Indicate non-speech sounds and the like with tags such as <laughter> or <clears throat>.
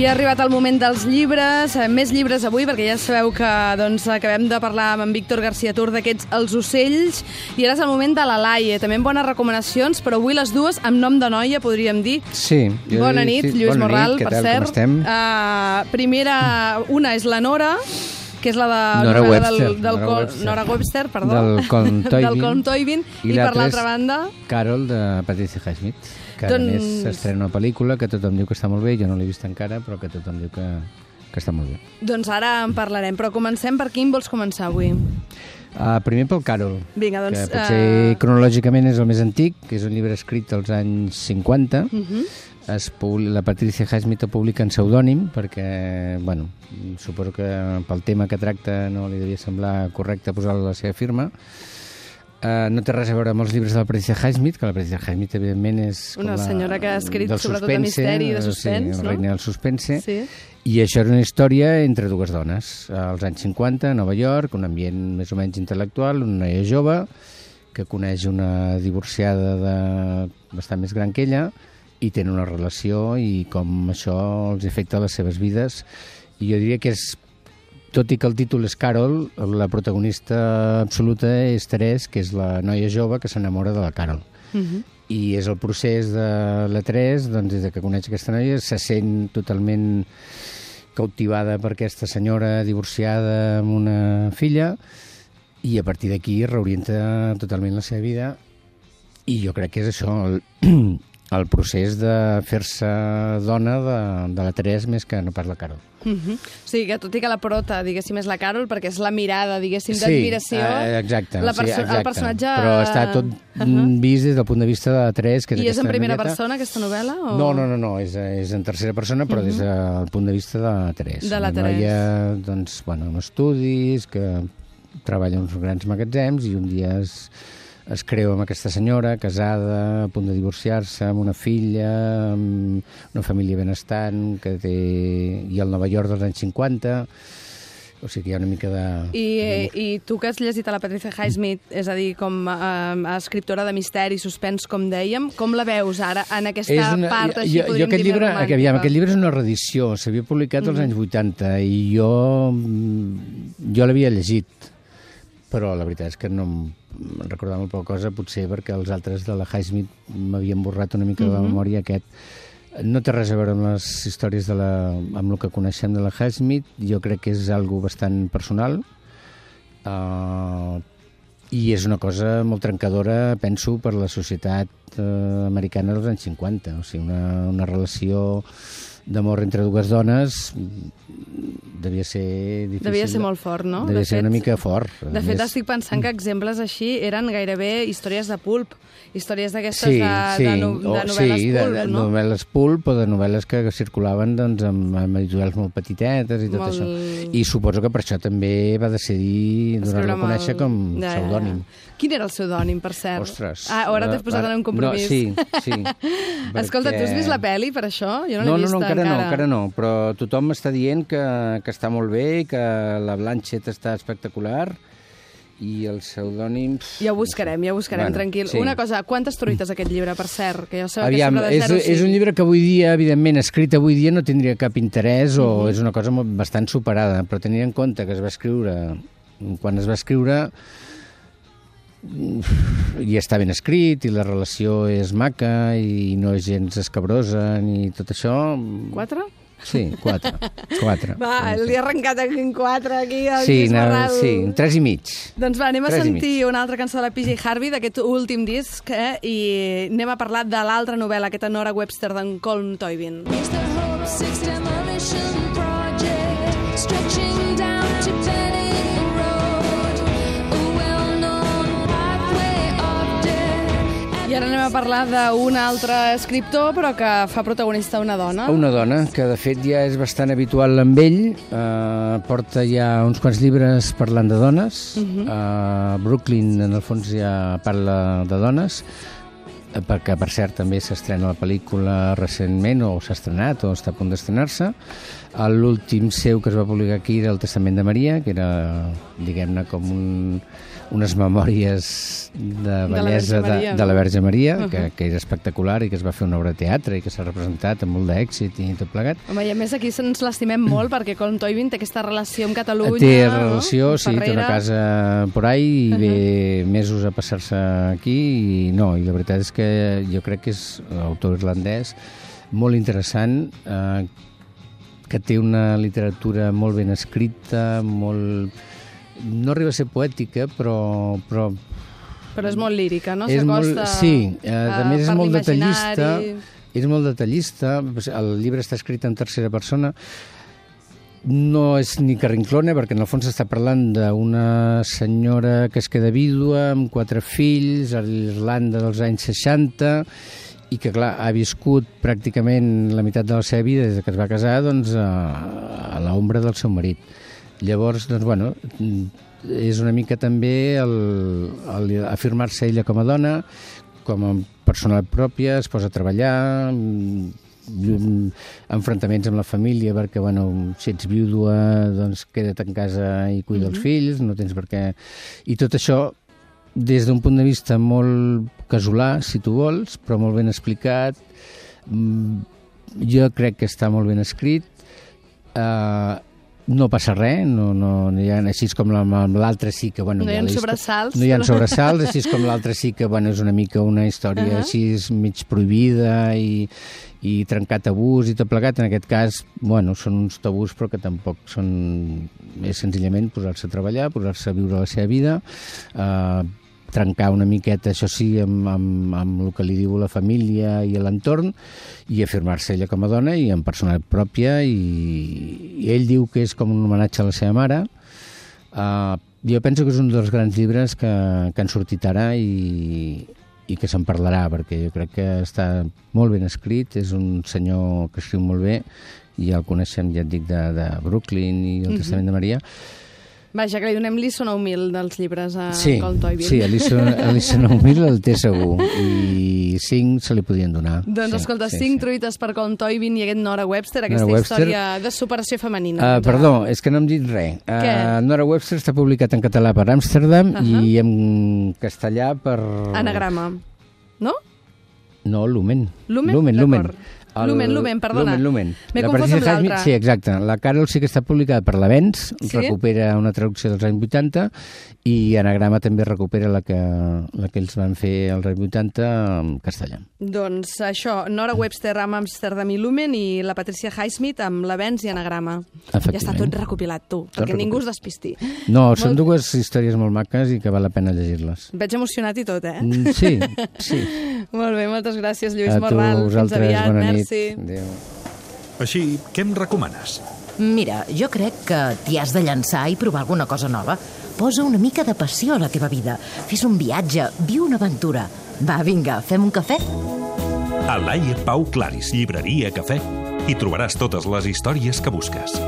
I ha arribat el moment dels llibres, eh, més llibres avui, perquè ja sabeu que doncs, acabem de parlar amb en Víctor García Tur d'aquests Els ocells, i ara és el moment de la Laia, també amb bones recomanacions, però avui les dues amb nom de noia, podríem dir. Sí. jo Bona nit, sí, Lluís bona Morral, nit, per tal, cert. Com estem? Uh, primera, una és la Nora, que és la de Nora Webster, del, del Nora Col- Webster. Nora Webster, perdó, Del Colm <laughs> Toybin, i, I per l'altra banda, Carol, de Patricia Highsmith, que Doncs- a més s'estrena una pel·lícula que tothom diu que està molt bé, jo no l'he vist encara, però que tothom diu que, que està molt bé. doncs ara en parlarem, però comencem per quin vols començar avui? Uh, primer pel Carol, Vinga, doncs... que potser eh, cronològicament és el més antic, que és un llibre escrit als anys 50, mhm. es publi- la Patricia Highsmith ho publica en pseudònim perquè, bueno, suposo que pel tema que tracta no li devia semblar correcte posar la seva firma. Uh, no té res a veure amb els llibres de la Patricia Highsmith, que la Patricia Highsmith, evidentment, és... Una la- senyora que ha escrit sobretot de misteri i de suspens, sí, no? reina del suspense. Sí. I això era una història entre dues dones. Als anys 50, a Nova York, un ambient més o menys intel·lectual, una noia jove que coneix una divorciada de bastant més gran que ella i tenen una relació i com això els afecta a les seves vides. I jo diria que és, tot i que el títol és Carol, la protagonista absoluta és Teresa, que és la noia jove que s'enamora de la Carol Mhm. i és el procés de la 3, doncs des de que coneix aquesta noia se sent totalment cautivada per aquesta senyora divorciada amb una filla i a partir d'aquí reorienta totalment la seva vida i jo crec que és això el, el procés de fer-se dona de, de la Teresa més que no pas la Carol. Mhm. O sigui que tot i que la prota, diguéssim, és la Carol, perquè és la mirada, diguéssim, Sí, d'admiració... eh, exacte, la sí, perso- exacte. El personatge... Però està tot Uh-huh. vist des del punt de vista de la Teresa, que és I és en primera noieta. persona, aquesta novel·la? O... No, no, no, no, és, és en tercera persona, però des del punt de vista de la Teresa. De la Una noia, doncs, bueno, amb estudis, que treballa en uns grans magatzems i un dia es, es creu amb aquesta senyora, casada, a punt de divorciar-se, amb una filla, amb una família benestant, que té... i al Nova York dels anys 50, o sigui que hi ha una mica de... I, I tu que has llegit a la Patricia Highsmith, és a dir, com a, a escriptora de misteri, suspens, com dèiem, com la veus ara en aquesta part, així jo, jo aquest llibre, romàntica? aviam, aquest llibre és una reedició, s'havia publicat als anys 80 i jo, mm, jo l'havia llegit, però la veritat és que no em recordava molt poca cosa, potser perquè els altres de la Highsmith m'havien borrat una mica de la Mhm. memòria aquest. No té res a veure amb les històries de la, amb el que coneixem de la Highsmith, jo crec que és algo bastant personal, uh, i és una cosa molt trencadora, penso, per la societat eh, americana dels anys 50. O sigui, una, una relació d'amor entre dues dones devia ser difícil. Devia ser molt fort, no? Devia De ser fet- una mica fort. De fet, més- estic pensant que exemples així eren gairebé històries de pulp, històries d'aquestes Sí, de, sí, de, no, de novel·les sí, de, pulp, de no? novel·les pulp o de novel·les que circulaven doncs, amb, amb editorials molt petitetes i tot Molt- això. I suposo que per això també va decidir donar-lo a conèixer el- com Ja, ja, ja. Quin era el pseudònim, per cert? Ostres. Ah, ara t'has eh, posat en un compromís. No, sí, sí. <laughs> Escolta, tu has perquè- vist la pel·li per això? Jo no No, l'he no, vista no, encara, encara. no, encara no, però tothom està dient que, que està molt bé, que la Blanchett està espectacular i el pseudònim... Ja ho buscarem, ja ho buscarem, Bueno, tranquil. sí. Una cosa, quantes truites aquest llibre, per cert? Que ja sabeu Aviam, que és, sempre de 0 és un llibre que avui dia, evidentment, escrit avui dia no tindria cap interès o Mhm. és una cosa bastant superada, però tenint en compte que es va escriure, quan es va escriure, mm, i està ben escrit i la relació és maca i no és gens escabrosa ni tot això... Quatre? Sí, quatre. quatre. Va, li ha arrencat aquí en quatre, aquí. El sí, no, sí, un tres i mig. Doncs va, anem a sentir una altra cançó de la PJ Harvey, d'aquest últim disc, eh? i anem a parlar de l'altra novel·la, aquesta Nora Webster d'en Colm Toybin. Mr. Hope, a parlar d'un altre escriptor, però que fa protagonista una dona. Una dona que, de fet, ja és bastant habitual amb ell. Eh, porta ja uns quants llibres parlant de dones. Uh -huh. eh, Brooklyn, en el fons, ja parla de dones eh, perquè, per cert, també s'estrena la pel·lícula recentment, o s'ha estrenat, o està a punt d'estrenar-se. L'últim seu que es va publicar aquí era El Testament de Maria, que era, diguem-ne, com un, unes memòries de la bellesa Verge Maria, de, de la no? Verge Maria, Uh-huh. que, que és espectacular i que es va fer una obra de teatre i que s'ha representat amb molt d'èxit i tot plegat. Home, i a més aquí ens l'estimem molt <clears throat> perquè Colm Toivin té aquesta relació amb Catalunya. té no? relació, Amb sí, té una casa por ahí i ve mesos a passar-se aquí i no, i la veritat és que jo crec que és un autor irlandès molt interessant eh, que té una literatura molt ben escrita, molt... no arriba a ser poètica, però, però Però és molt lírica, no? és molt, sí, eh, a més és molt detallista, és molt detallista, el llibre està escrit en tercera persona, no és ni carrinclona, perquè en el fons està parlant d'una senyora que es queda vídua amb quatre fills a l'Irlanda dels anys 60 i que, clar, ha viscut pràcticament la meitat de la seva vida des que es va casar doncs, a, a l'ombra del seu marit. Llavors, doncs, bueno, és una mica també el, el afirmar-se ella com a dona, com a persona pròpia, es posa a treballar, mm, enfrontaments amb la família perquè, bueno, si ets vídua, doncs queda't en casa i cuida els fills, no tens per què... I tot això des d'un punt de vista molt casolà, si tu vols, però molt ben explicat. Mm, Jo crec que està molt ben escrit. Uh, no passa res, no, no, no hi ha, així com amb l'altre sí que... Bueno, No hi ha la histò- sobresalts. No hi ha sobresalts, així com l'altre sí que bueno, és una mica una història uh. -huh. així mig prohibida i, i trencar tabús i tot plegat. En aquest cas, bueno, són uns tabús però que tampoc són... És senzillament posar-se a treballar, posar-se a viure la seva vida, eh, trencar una miqueta, això sí, amb, amb, amb el que li diu la família i l'entorn, i afirmar-se ella com a dona i en personalitat pròpia, i, i ell diu que és com un homenatge a la seva mare. Uh, jo penso que és un dels grans llibres que, que han sortit ara i, i que se'n parlarà, perquè jo crec que està molt ben escrit, és un senyor que escriu molt bé, i el coneixem, ja et dic, de, de Brooklyn i el Testament de Maria, Vaja, que li donem l'ISO 9000 dels llibres a Sí, Colm Toivin. sí, Alison <laughs> 9000 el té segur i 5 se li podien donar. Doncs sí, escolta, sí, cinc sí. truites per Colm Toivin i aquest Nora Webster, aquesta Nora Webster. història de superació femenina. Uh, perdó, és que no hem dit res. Què? Uh, Nora Webster està publicat en català per Amsterdam Ahà. i en castellà per... Anagrama. No? No, Lumen. Lumen? Lumen, Lumen. D'acord. Lumen, Lumen, perdona. Lumen, Lumen. M'he confós amb l'altra. Sí, exacte. La Carol sí que està publicada per l'Avenç, Sí? recupera una traducció dels anys 80, i Anagrama també recupera la que, la que ells van fer als anys 80 en castellà. Doncs això, Nora Webster amb Amsterdam i Lumen i la Patricia Highsmith amb l'Avenç i Anagrama. Ja està tot recopilat, tu, Tot perquè ningú es despisti. No, són Molt- dues històries molt maques i que val la pena llegir-les. Veig emocionat i tot, eh? Mm, Sí, sí. <laughs> Molt bé, moltes gràcies, Lluís A tu, Morral. Vosaltres, bona nit. Merci. Adéu. Així, què em recomanes? Mira, jo crec que t'hi has de llançar i provar alguna cosa nova. Posa una mica de passió a la teva vida. Fes un viatge, viu una aventura. Va, vinga, fem un cafè? A Laia Pau Claris, llibreria, cafè, hi trobaràs totes les històries que busques.